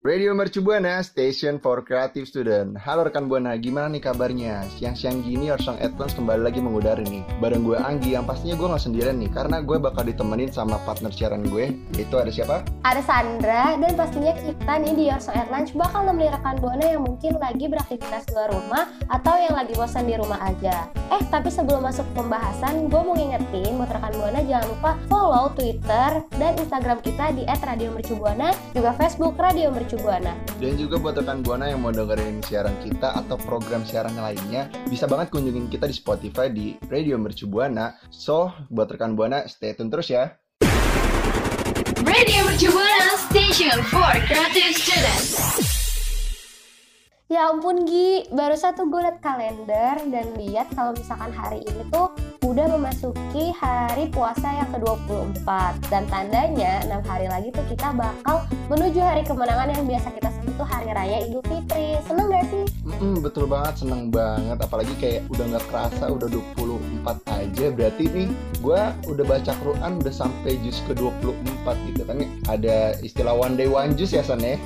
Radio Mercu Buana, Station for Creative Student. Halo rekan Buana, gimana nih kabarnya? Siang-siang gini Orsong Advance kembali lagi mengudara nih. Bareng gue Anggi, yang pastinya gue gak sendirian nih, karena gue bakal ditemenin sama partner siaran gue, yaitu ada siapa? Ada Sandra, dan pastinya kita nih di Orsong Lunch bakal nemenin rekan Buana yang mungkin lagi beraktivitas luar rumah atau yang lagi bosan di rumah aja. Eh, tapi sebelum masuk pembahasan, gue mau ngingetin buat rekan Buana jangan lupa follow Twitter dan Instagram kita di @radiomercubuana, juga Facebook Radio Mercu Buana. Dan juga buat rekan Buana yang mau dengerin siaran kita atau program siaran lainnya, bisa banget kunjungin kita di Spotify di Radio Mercu Buana. So, buat rekan Buana, stay tune terus ya. Radio Mercubuana Station for Creative Students. Ya ampun Gi, barusan tuh gue liat kalender dan lihat kalau misalkan hari ini tuh udah memasuki hari puasa yang ke-24 dan tandanya 6 hari lagi tuh kita bakal menuju hari kemenangan yang biasa kita sebut tuh hari raya Idul Fitri. Seneng gak sih? Mm, betul banget, seneng banget. Apalagi kayak udah nggak kerasa, udah 24 aja. Berarti nih, gue udah baca Quran udah sampai juz ke-24 gitu kan. Ada istilah one day one juz ya, San ya?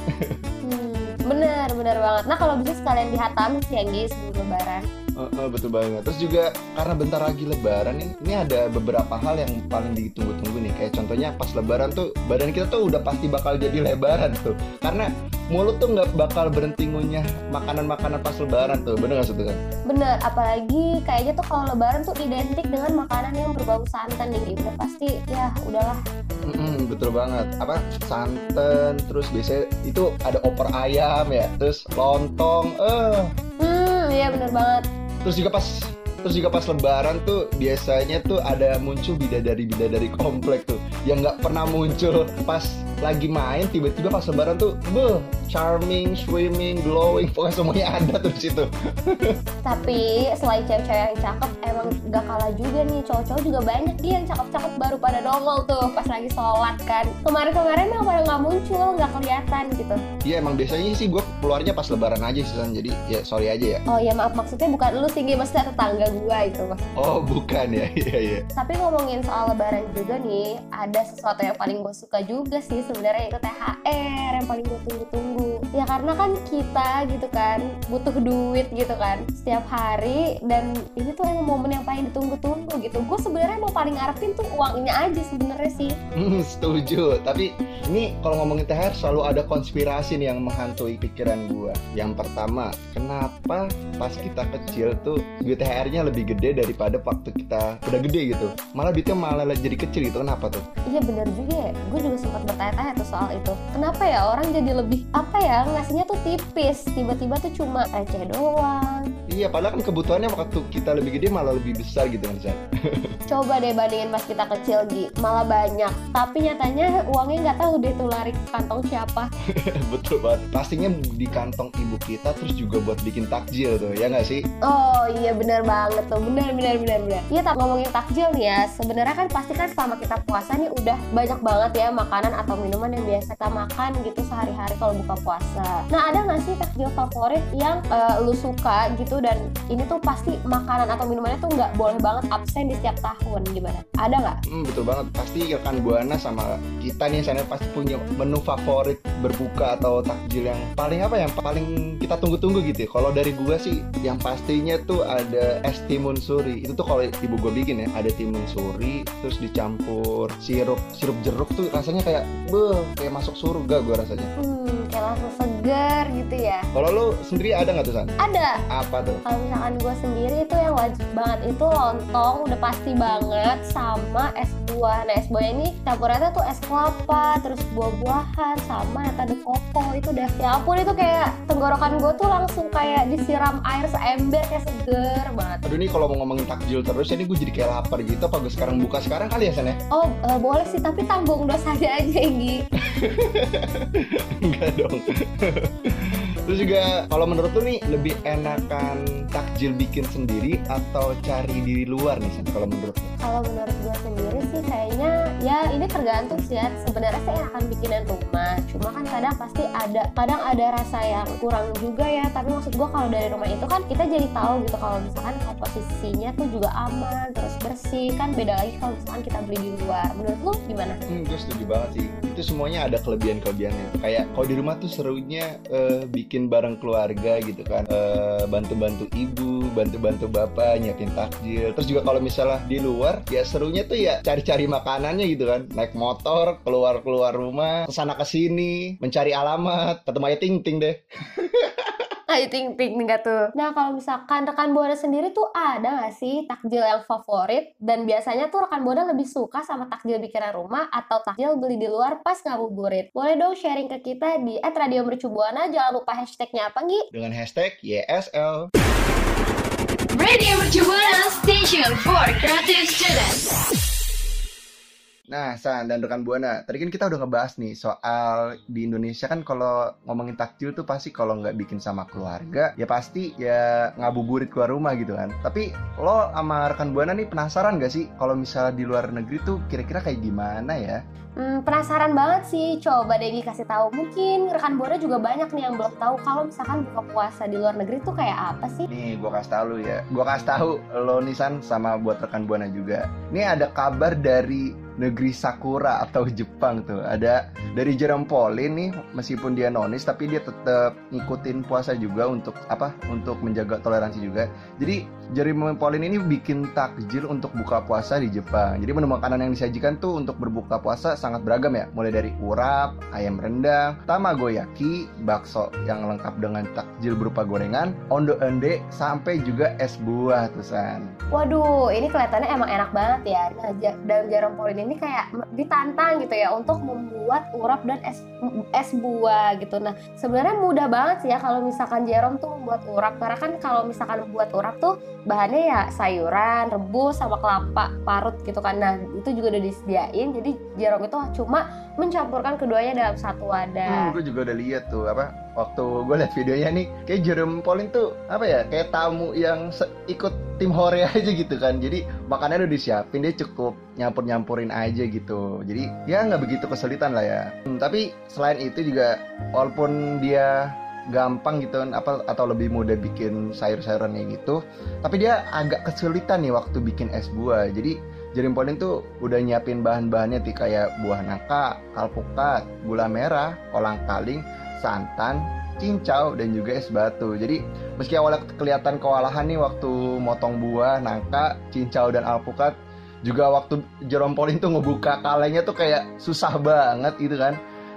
Hmm, bener, bener banget. Nah kalau bisa sekalian dihatam sih ya Gi sebelum lebaran. Uh, uh, betul banget. Terus juga karena bentar lagi Lebaran nih, ini ada beberapa hal yang paling ditunggu-tunggu nih. Kayak contohnya pas Lebaran tuh badan kita tuh udah pasti bakal jadi lebaran tuh. Karena mulut tuh nggak bakal berhenti ngunyah makanan-makanan pas Lebaran tuh. Bener nggak sih kan? Bener, apalagi kayaknya tuh kalau lebaran tuh identik dengan makanan yang berbau santan nih. Udah pasti ya udahlah. Mm-mm, betul banget. Apa santan, terus biasanya itu ada opor ayam ya, terus lontong. Eh, Hmm, iya bener banget. terus juga pas terus juga pas lebaran tuh biasanya tuh ada muncul bidadari bidadari komplek tuh yang nggak pernah muncul pas lagi main tiba-tiba pas lebaran tuh beh charming swimming glowing pokoknya semuanya ada tuh situ Tapi selain cewek-cewek yang cakep, emang gak kalah juga nih cowok-cowok juga banyak dia yang cakep-cakep baru pada nongol tuh pas lagi sholat kan. Kemarin-kemarin emang pada nggak muncul, nggak kelihatan gitu. Iya emang biasanya sih gue keluarnya pas lebaran aja sih jadi ya sorry aja ya Oh ya maaf maksudnya bukan lu tinggi maksudnya tetangga gua itu mas. oh bukan ya iya iya Tapi ngomongin soal lebaran juga nih, ada sesuatu yang paling gue suka juga sih sebenarnya itu THR yang paling gue tunggu-tunggu. Ya karena kan kita gitu kan butuh duit gitu kan setiap hari dan ini tuh emang momen yang paling ditunggu-tunggu gitu. Gue sebenarnya mau paling ngarepin tuh uang ini aja sebenarnya sih. Hmm, setuju. Tapi ini kalau ngomongin THR selalu ada konspirasi nih yang menghantui pikiran gua. Yang pertama, kenapa pas kita kecil tuh duit THR-nya lebih gede daripada waktu kita udah gede gitu? Malah duitnya malah jadi kecil gitu. Kenapa tuh? Iya bener juga ya, gue juga sempat bertanya-tanya tuh soal itu. Kenapa ya orang jadi lebih apa ya ngasihnya tuh tipis, tiba-tiba tuh cuma receh doang. Iya, padahal kan kebutuhannya waktu kita lebih gede malah lebih besar gitu kan, San. Coba deh bandingin pas kita kecil Gi, malah banyak. Tapi nyatanya uangnya nggak tahu deh tuh lari ke kantong siapa. Betul banget. Pastinya di kantong ibu kita terus juga buat bikin takjil tuh, ya nggak sih? Oh iya bener banget tuh, bener bener bener bener. Iya tak ngomongin takjil nih ya, sebenarnya kan pasti kan selama kita puasa nih udah banyak banget ya makanan atau minuman yang biasa kita makan gitu sehari-hari kalau buka puasa. Nah ada nggak sih takjil favorit yang eh, lu suka gitu dan ini tuh pasti makanan atau minumannya tuh nggak boleh banget absen di setiap tahun gimana? Ada nggak? Hmm, betul banget. Pasti rekan Buana sama kita nih sana pasti punya menu favorit berbuka atau takjil yang paling apa yang paling kita tunggu-tunggu gitu. ya. Kalau dari gua sih yang pastinya tuh ada es timun suri. Itu tuh kalau ibu gua bikin ya, ada timun suri terus dicampur sirup sirup jeruk tuh rasanya kayak beh kayak masuk surga gua rasanya. Hmm, kayak langsung segar gitu ya. Kalau lu sendiri ada nggak tuh San? Ada. Apa tuh? Kalau misalkan gue sendiri itu yang wajib banget itu lontong udah pasti banget sama es buah. Nah es buahnya ini campurannya tuh es kelapa, terus buah-buahan sama nata de coco itu udah ya ampun itu kayak tenggorokan gue tuh langsung kayak disiram air seember kayak seger banget. Aduh nih kalau mau ngomongin takjil terus ini gue jadi kayak lapar gitu. Apa gue sekarang buka sekarang kali ya San ya? Oh eh, boleh sih tapi tanggung dosanya aja Gi. Enggak dong. よ。Terus juga kalau menurut lu nih lebih enakan takjil bikin sendiri atau cari di luar nih? Kalau menurut lu? Kalau menurut gue sendiri sih kayaknya ya ini tergantung sih ya sebenarnya saya akan bikinin rumah cuma kan kadang pasti ada kadang ada rasa yang kurang juga ya tapi maksud gue kalau dari rumah itu kan kita jadi tahu gitu kalau misalkan komposisinya tuh juga aman terus bersih kan beda lagi kalau misalkan kita beli di luar menurut lu gimana? Hmm, gue setuju banget sih. Itu semuanya ada kelebihan-kelebihannya. Kayak kalau di rumah tuh serunya eh, bikin bareng keluarga gitu kan. Eh, bantu-bantu ibu, bantu-bantu bapak nyiapin takjil. Terus juga kalau misalnya di luar, ya serunya tuh ya cari-cari makanannya gitu kan. Naik motor, keluar-keluar rumah, ke sana ke sini, mencari alamat, ketemu aja ting-ting deh. Ayo ting ting nggak tuh. Nah kalau misalkan rekan buana sendiri tuh ada nggak sih takjil yang favorit dan biasanya tuh rekan buana lebih suka sama takjil bikinan rumah atau takjil beli di luar pas ngabuburit. Boleh dong sharing ke kita di @radiomercubuana. Jangan lupa hashtagnya apa Gi? Dengan hashtag YSL. Radio Mercubuana Station for Creative Students. Nah, San dan rekan Buana, tadi kan kita udah ngebahas nih soal di Indonesia kan kalau ngomongin takjil tuh pasti kalau nggak bikin sama keluarga, ya pasti ya ngabuburit keluar rumah gitu kan. Tapi lo sama rekan Buana nih penasaran gak sih kalau misalnya di luar negeri tuh kira-kira kayak gimana ya? Hmm, penasaran banget sih. Coba Degi kasih tahu. Mungkin rekan buana juga banyak nih yang belum tahu kalau misalkan buka puasa di luar negeri tuh kayak apa sih? Nih, gua kasih tahu lu ya. Gua kasih tahu lo Nisan sama buat rekan Buana juga. Ini ada kabar dari negeri Sakura atau Jepang tuh. Ada dari Jerome Pauline nih, meskipun dia nonis tapi dia tetap ngikutin puasa juga untuk apa? Untuk menjaga toleransi juga. Jadi Jerome Pauline ini bikin takjil untuk buka puasa di Jepang. Jadi menu makanan yang disajikan tuh untuk berbuka puasa sangat beragam ya. Mulai dari urap, ayam rendang, tamagoyaki, bakso yang lengkap dengan takjil berupa gorengan, ondo ende, sampai juga es buah tuh San. Waduh, ini kelihatannya emang enak banget ya. Nah, dalam polin ini kayak ditantang gitu ya untuk membuat urap dan es es buah gitu. Nah, sebenarnya mudah banget sih ya kalau misalkan Jerome tuh membuat urap karena kan kalau misalkan buat urap tuh bahannya ya sayuran, rebus sama kelapa parut gitu kan. Nah, itu juga udah disediain. Jadi Jerome itu cuma mencampurkan keduanya dalam satu wadah. Hmm, gue juga udah lihat tuh apa waktu gue lihat videonya nih kayak Jerome Pauline tuh apa ya kayak tamu yang ikut tim hore aja gitu kan. Jadi makanannya udah disiapin dia cukup nyampur nyampurin aja gitu. Jadi ya nggak begitu kesulitan lah ya. Hmm, tapi selain itu juga walaupun dia gampang gitu apa atau lebih mudah bikin sayur-sayurannya gitu tapi dia agak kesulitan nih waktu bikin es buah. Jadi Jerome Pauline tuh udah nyiapin bahan-bahannya tuh kayak buah nangka, alpukat, gula merah, kolang kaling, santan, cincau dan juga es batu. Jadi meski awalnya kelihatan kewalahan nih waktu motong buah, nangka, cincau dan alpukat, juga waktu Jerome Pauline tuh ngebuka kalengnya tuh kayak susah banget gitu kan.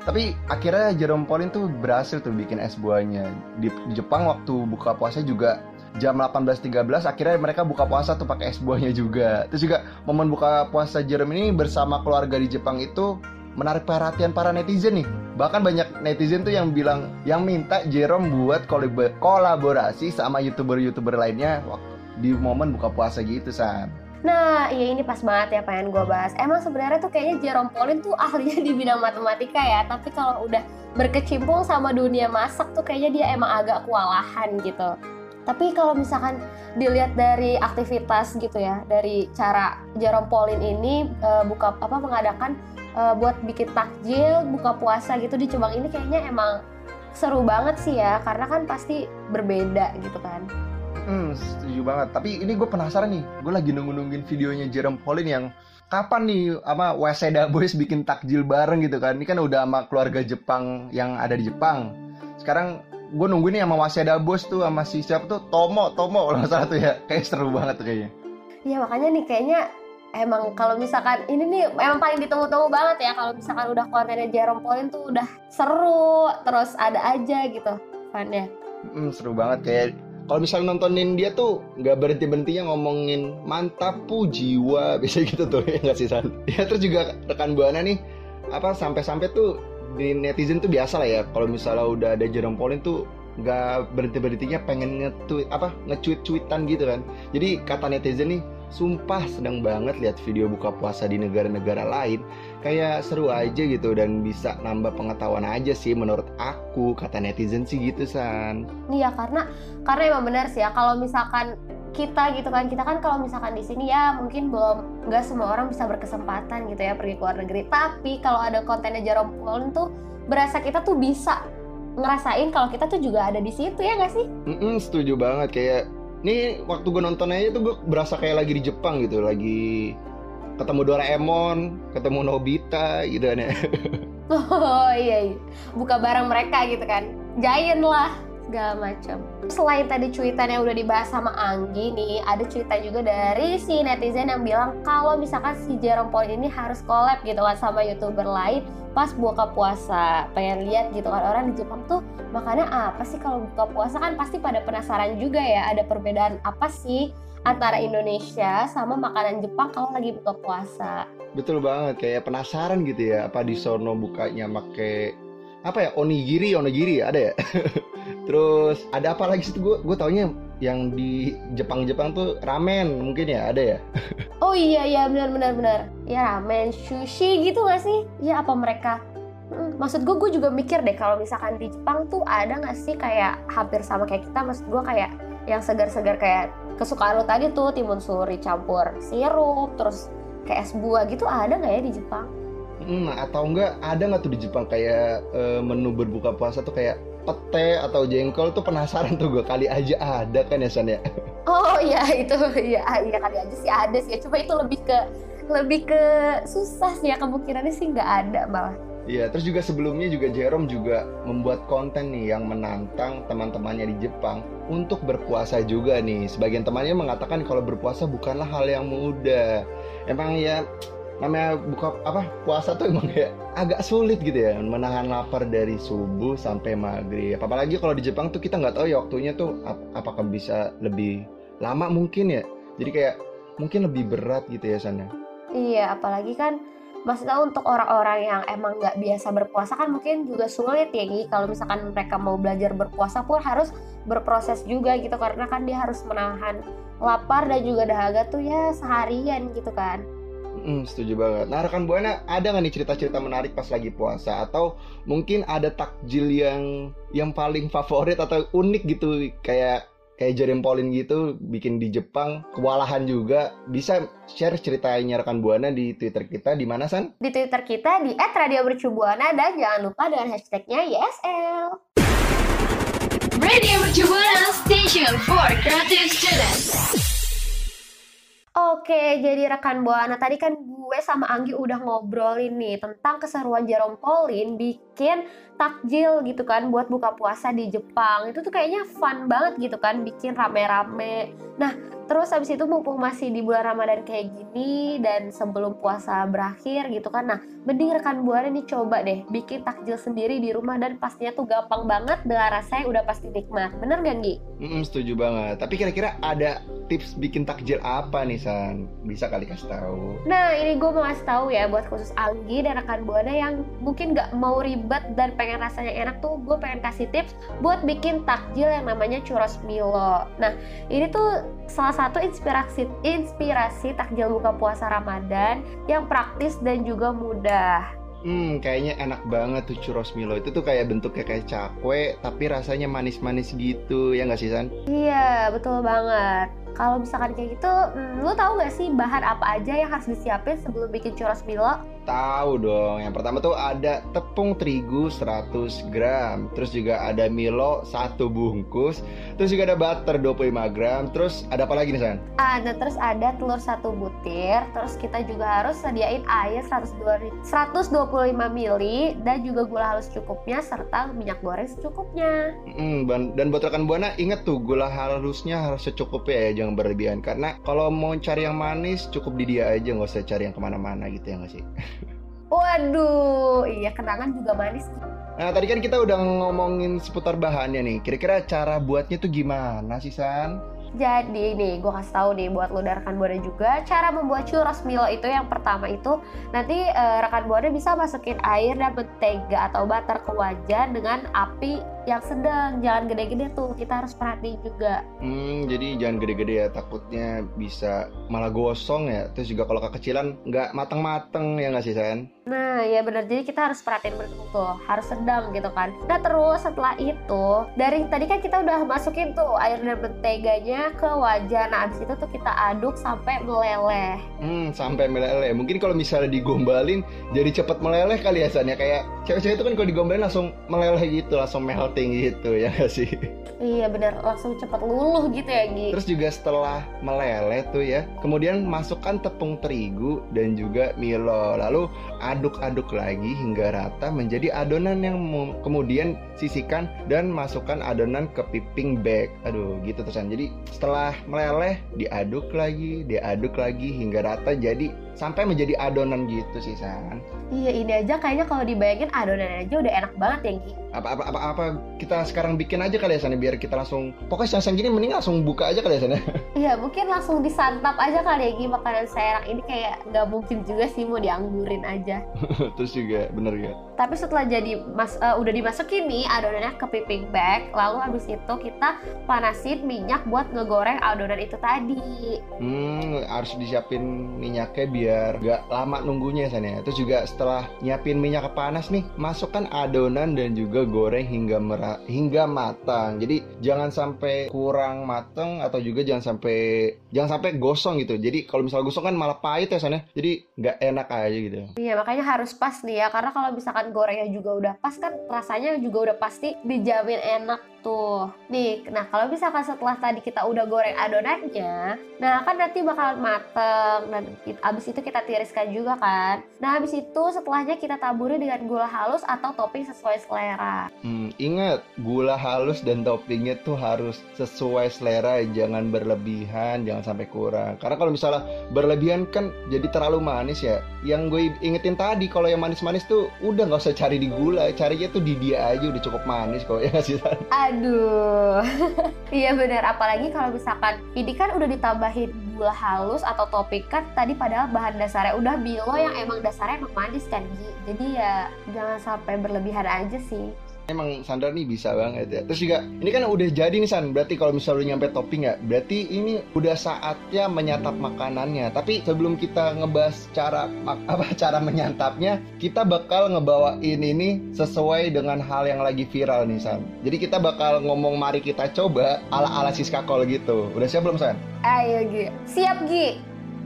Tapi akhirnya Jerome Pauline tuh berhasil tuh bikin es buahnya. Di Jepang waktu buka puasa juga jam 18.13 akhirnya mereka buka puasa tuh pakai es buahnya juga. Terus juga momen buka puasa Jerome ini bersama keluarga di Jepang itu menarik perhatian para netizen nih. Bahkan banyak netizen tuh yang bilang yang minta Jerome buat kolab- kolaborasi sama youtuber-youtuber lainnya di momen buka puasa gitu san. Nah, iya ini pas banget ya pengen gue bahas. Emang sebenarnya tuh kayaknya Jerome Pauline tuh ahlinya di bidang matematika ya, tapi kalau udah berkecimpung sama dunia masak tuh kayaknya dia emang agak kewalahan gitu. Tapi kalau misalkan dilihat dari aktivitas gitu ya, dari cara Jerome Pauline ini eh, buka apa mengadakan eh, buat bikin takjil, buka puasa gitu di Jepang ini kayaknya emang seru banget sih ya, karena kan pasti berbeda gitu kan. Hmm, setuju banget. Tapi ini gue penasaran nih. Gue lagi nunggu-nungguin videonya Jerome Pauline yang kapan nih sama Waseda Boys bikin takjil bareng gitu kan. Ini kan udah sama keluarga Jepang yang ada di Jepang. Sekarang gue nunggu nih sama Waseda Boys tuh sama si siapa tuh Tomo, Tomo kalau salah tuh ya. Kayak seru banget tuh kayaknya. Iya makanya nih kayaknya emang kalau misalkan ini nih emang paling ditunggu-tunggu banget ya kalau misalkan udah kontennya Jerome Pauline tuh udah seru terus ada aja gitu fannya. Hmm, seru banget kayak kalau misalnya nontonin dia tuh nggak berhenti berhentinya ngomongin mantap pu jiwa bisa gitu tuh ya nggak sih San? Ya terus juga rekan buana nih apa sampai-sampai tuh di netizen tuh biasa lah ya kalau misalnya udah ada Jerome Pauline tuh nggak berhenti berhentinya pengen nge-tweet apa nge-tweet-tweetan gitu kan. Jadi kata netizen nih sumpah sedang banget lihat video buka puasa di negara-negara lain kayak seru aja gitu dan bisa nambah pengetahuan aja sih menurut aku kata netizen sih gitu san Iya karena karena emang benar sih ya kalau misalkan kita gitu kan. Kita kan kalau misalkan di sini ya mungkin belum nggak semua orang bisa berkesempatan gitu ya pergi ke luar negeri. Tapi kalau ada kontennya Jerome Pauline tuh berasa kita tuh bisa ngerasain kalau kita tuh juga ada di situ ya nggak sih? Mm-mm, setuju banget. Kayak nih waktu gue nonton aja tuh gue berasa kayak lagi di Jepang gitu lagi ketemu Doraemon ketemu Nobita gitu kan ya. Oh iya, iya. Buka barang mereka gitu kan. Giant lah segala macam. Selain tadi cuitan yang udah dibahas sama Anggi nih, ada cerita juga dari si netizen yang bilang kalau misalkan si Jerome Paul ini harus collab gitu kan sama youtuber lain pas buka puasa. Pengen lihat gitu kan orang di Jepang tuh makannya apa sih kalau buka puasa kan pasti pada penasaran juga ya ada perbedaan apa sih antara Indonesia sama makanan Jepang kalau lagi buka puasa. Betul banget kayak penasaran gitu ya apa di sono bukanya make apa ya onigiri onigiri ada ya terus ada apa lagi sih gue gue taunya yang di Jepang Jepang tuh ramen mungkin ya? Ada ya? Oh iya iya benar benar benar. Ya ramen sushi gitu gak sih? Ya apa mereka? Hmm, maksud gue gue juga mikir deh kalau misalkan di Jepang tuh ada nggak sih kayak hampir sama kayak kita? Maksud gue kayak yang segar-segar kayak kesukaan lo tadi tuh timun suri campur sirup terus kayak es buah gitu ada nggak ya di Jepang? Hmm, atau enggak ada nggak tuh di Jepang kayak eh, menu berbuka puasa tuh kayak pete atau jengkol tuh penasaran tuh gue kali aja ada kan ya San ya Oh iya itu ya iya kali aja sih ada sih cuma itu lebih ke lebih ke susah sih ya kemungkinannya sih nggak ada malah. Iya, terus juga sebelumnya juga Jerome juga membuat konten nih yang menantang teman-temannya di Jepang untuk berpuasa juga nih. Sebagian temannya mengatakan kalau berpuasa bukanlah hal yang mudah. Emang ya namanya buka apa puasa tuh emang ya agak sulit gitu ya menahan lapar dari subuh sampai maghrib. Apalagi kalau di Jepang tuh kita nggak tahu ya waktunya tuh ap- apakah bisa lebih lama mungkin ya. Jadi kayak mungkin lebih berat gitu ya San ya. Iya apalagi kan maksudnya untuk orang-orang yang emang nggak biasa berpuasa kan mungkin juga sulit ya Gi kalau misalkan mereka mau belajar berpuasa pun harus berproses juga gitu karena kan dia harus menahan lapar dan juga dahaga tuh ya seharian gitu kan. Hmm, setuju banget. Nah, rekan Buana ada nggak nih cerita-cerita menarik pas lagi puasa atau mungkin ada takjil yang yang paling favorit atau unik gitu kayak kayak Jerem Pauline gitu bikin di Jepang kewalahan juga bisa share ceritanya rekan Buana di Twitter kita di mana San? Di Twitter kita di @radiomercubuana dan jangan lupa dengan hashtagnya YSL. Radio Mercubuana Station for Creative Students. Oke, jadi rekan Buana tadi kan gue sama Anggi udah ngobrolin nih tentang keseruan Jerome Pauline bikin takjil gitu kan buat buka puasa di Jepang. Itu tuh kayaknya fun banget gitu kan bikin rame-rame. Nah, terus habis itu mumpung masih di bulan Ramadan kayak gini dan sebelum puasa berakhir gitu kan. Nah, mending rekan Buana nih coba deh bikin takjil sendiri di rumah dan pastinya tuh gampang banget dengan rasa yang udah pasti nikmat. Bener gak, Gi? Hmm, setuju banget. Tapi kira-kira ada tips bikin takjil apa nih San? Bisa kali kasih tahu. Nah, ini gue mau kasih tahu ya buat khusus Anggi dan rekan Buana yang mungkin nggak mau ribet dan pengen rasanya enak tuh, gue pengen kasih tips buat bikin takjil yang namanya churros Milo. Nah, ini tuh salah satu inspirasi inspirasi takjil buka puasa Ramadan yang praktis dan juga mudah. Hmm, kayaknya enak banget tuh churros Milo itu tuh kayak bentuknya kayak cakwe tapi rasanya manis-manis gitu ya nggak sih San? Iya, betul banget. Kalau misalkan kayak gitu, hmm, lu tahu nggak sih bahan apa aja yang harus disiapin sebelum bikin churros Milo? Tahu dong. Yang pertama tuh ada tepung terigu 100 gram, terus juga ada Milo satu bungkus, terus juga ada butter 25 gram, terus ada apa lagi nih San? Ada terus ada telur satu butir, terus kita juga harus sediain air 102 125 ml dan juga gula halus cukupnya serta minyak goreng secukupnya. Hmm, ban- dan buat rekan buana inget tuh gula halusnya harus secukupnya ya, jangan berlebihan. Karena kalau mau cari yang manis cukup di dia aja, nggak usah cari yang ke mana-mana gitu ya nggak sih? Waduh, iya kenangan juga manis. Nah tadi kan kita udah ngomongin seputar bahannya nih. Kira-kira cara buatnya tuh gimana sih San? Jadi nih, gue kasih tahu nih buat lo dan rekan buana juga cara membuat churros Milo itu yang pertama itu nanti eh, rekan buana bisa masukin air dan mentega atau butter ke wajan dengan api yang sedang, jangan gede-gede tuh. Kita harus perhatiin juga. Hmm, jadi jangan gede-gede ya, takutnya bisa malah gosong ya. Terus juga kalau kekecilan nggak mateng-mateng ya nggak sih San? Nah, ya benar. Jadi kita harus perhatiin betul, harus sedang gitu kan. Nah, terus setelah itu, dari tadi kan kita udah masukin tuh air dan menteganya ke wajan. Nah, abis itu tuh kita aduk sampai meleleh. Hmm, sampai meleleh. Mungkin kalau misalnya digombalin jadi cepet meleleh kali ya San ya kayak cewek-cewek itu kan kalau digombalin langsung meleleh gitu, langsung melting gitu ya nggak sih. Iya bener, langsung cepet luluh gitu ya Gi. Terus juga setelah meleleh tuh ya, kemudian masukkan tepung terigu dan juga Milo. Lalu aduk-aduk lagi hingga rata menjadi adonan yang mu- kemudian sisihkan dan masukkan adonan ke piping bag. Aduh, gitu terusan. Jadi setelah meleleh diaduk lagi, diaduk lagi hingga rata jadi sampai menjadi adonan gitu sih San. Iya ini aja kayaknya kalau dibayangin adonan aja udah enak banget ya Gi. Apa apa apa, apa kita sekarang bikin aja kali ya San ya, biar kita langsung pokoknya siang-siang gini mending langsung buka aja kali ya San ya. Iya mungkin langsung disantap aja kali ya Gi makanan saya ini kayak nggak mungkin juga sih mau dianggurin aja. Terus juga bener ya. Tapi setelah jadi mas eh, udah dimasukin nih adonannya ke piping bag, lalu habis itu kita panasin minyak buat ngegoreng adonan itu tadi. Hmm, harus disiapin minyaknya biar gak lama nunggunya San ya. Terus juga setelah nyiapin minyak panas nih, masukkan adonan dan juga goreng hingga merah hingga matang. Jadi jangan sampai kurang matang atau juga jangan sampai jangan sampai gosong gitu. Jadi kalau misalnya gosong kan malah pahit ya San ya. Jadi nggak enak aja gitu. Iya makanya harus pas nih ya karena kalau misalkan gorengnya juga udah pas kan rasanya juga udah pasti dijamin enak tuh. Nih, nah kalau misalkan setelah tadi kita udah goreng adonannya, nah kan nanti bakalan mateng dan abis itu kita tiriskan juga kan. Nah abis itu setelahnya kita taburi dengan gula halus atau topping sesuai selera. Hmm, ingat gula halus dan toppingnya tuh harus sesuai selera, jangan berlebihan, jangan sampai kurang. Karena kalau misalnya berlebihan kan jadi terlalu manis ya. Yang gue ingetin tadi kalau yang manis-manis tuh udah nggak usah cari di gula, carinya tuh di dia aja udah cukup manis kok ya sih. San? Aduh, iya benar. Apalagi kalau misalkan ini kan udah ditambahin gula halus atau topping kan tadi padahal bahan dasarnya udah Milo yang emang dasarnya emang manis kan Gi. Jadi ya jangan sampai berlebihan aja sih. Emang Sandra nih bisa banget ya. Terus juga ini kan udah jadi nih San. Berarti kalau misalnya udah nyampe topping ya, berarti ini udah saatnya menyantap makanannya. Tapi sebelum kita ngebahas cara apa cara menyantapnya, kita bakal ngebawain ini sesuai dengan hal yang lagi viral nih San. Jadi kita bakal ngomong mari kita coba ala-ala Siska Kol gitu. Udah siap belum San? Ayo Gi. Siap Gi.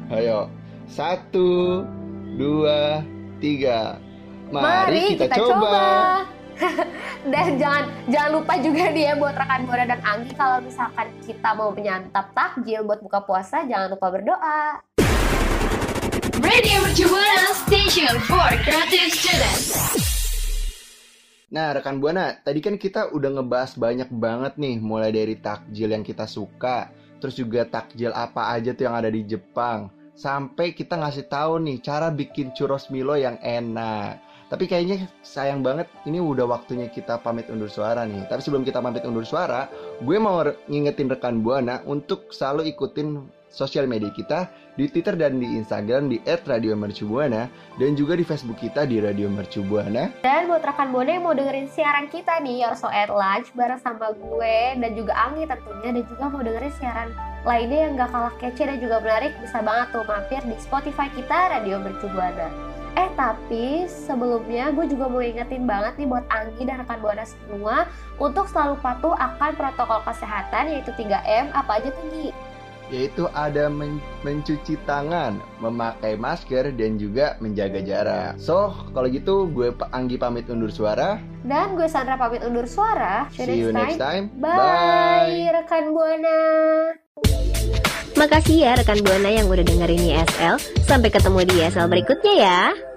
Ayo. Satu, dua, tiga. Mari, kita, coba. Dan jangan jangan lupa juga nih ya buat rekan Bora dan Anggi kalau misalkan kita mau menyantap takjil buat buka puasa jangan lupa berdoa. Radio Mercubuana Station for Creative Students. Nah, rekan Buana, tadi kan kita udah ngebahas banyak banget nih, mulai dari takjil yang kita suka, terus juga takjil apa aja tuh yang ada di Jepang, sampai kita ngasih tahu nih cara bikin churros Milo yang enak. Tapi kayaknya sayang banget ini udah waktunya kita pamit undur suara nih. Tapi sebelum kita pamit undur suara, gue mau ngingetin rekan Buana untuk selalu ikutin sosial media kita di Twitter dan di Instagram di @radiomercubuana dan juga di Facebook kita di Radio Mercubuana. Dan buat rekan Buana yang mau dengerin siaran kita nih Your So at Lunch bareng sama gue dan juga Anggi tentunya dan juga mau dengerin siaran lainnya yang gak kalah kece dan juga menarik bisa banget tuh mampir di Spotify kita Radio Mercubuana. Eh tapi sebelumnya gue juga mau ingetin banget nih buat Anggi dan rekan Buana semua untuk selalu patuh akan protokol kesehatan yaitu 3M apa aja tuh Gi? yaitu ada men- mencuci tangan, memakai masker, dan juga menjaga jarak. So, kalau gitu gue Anggi pamit undur suara. Dan gue Sandra pamit undur suara. See you next time. Bye, rekan Buana. Makasih ya rekan Buana yang udah dengerin YSL. Sampai ketemu di YSL berikutnya ya.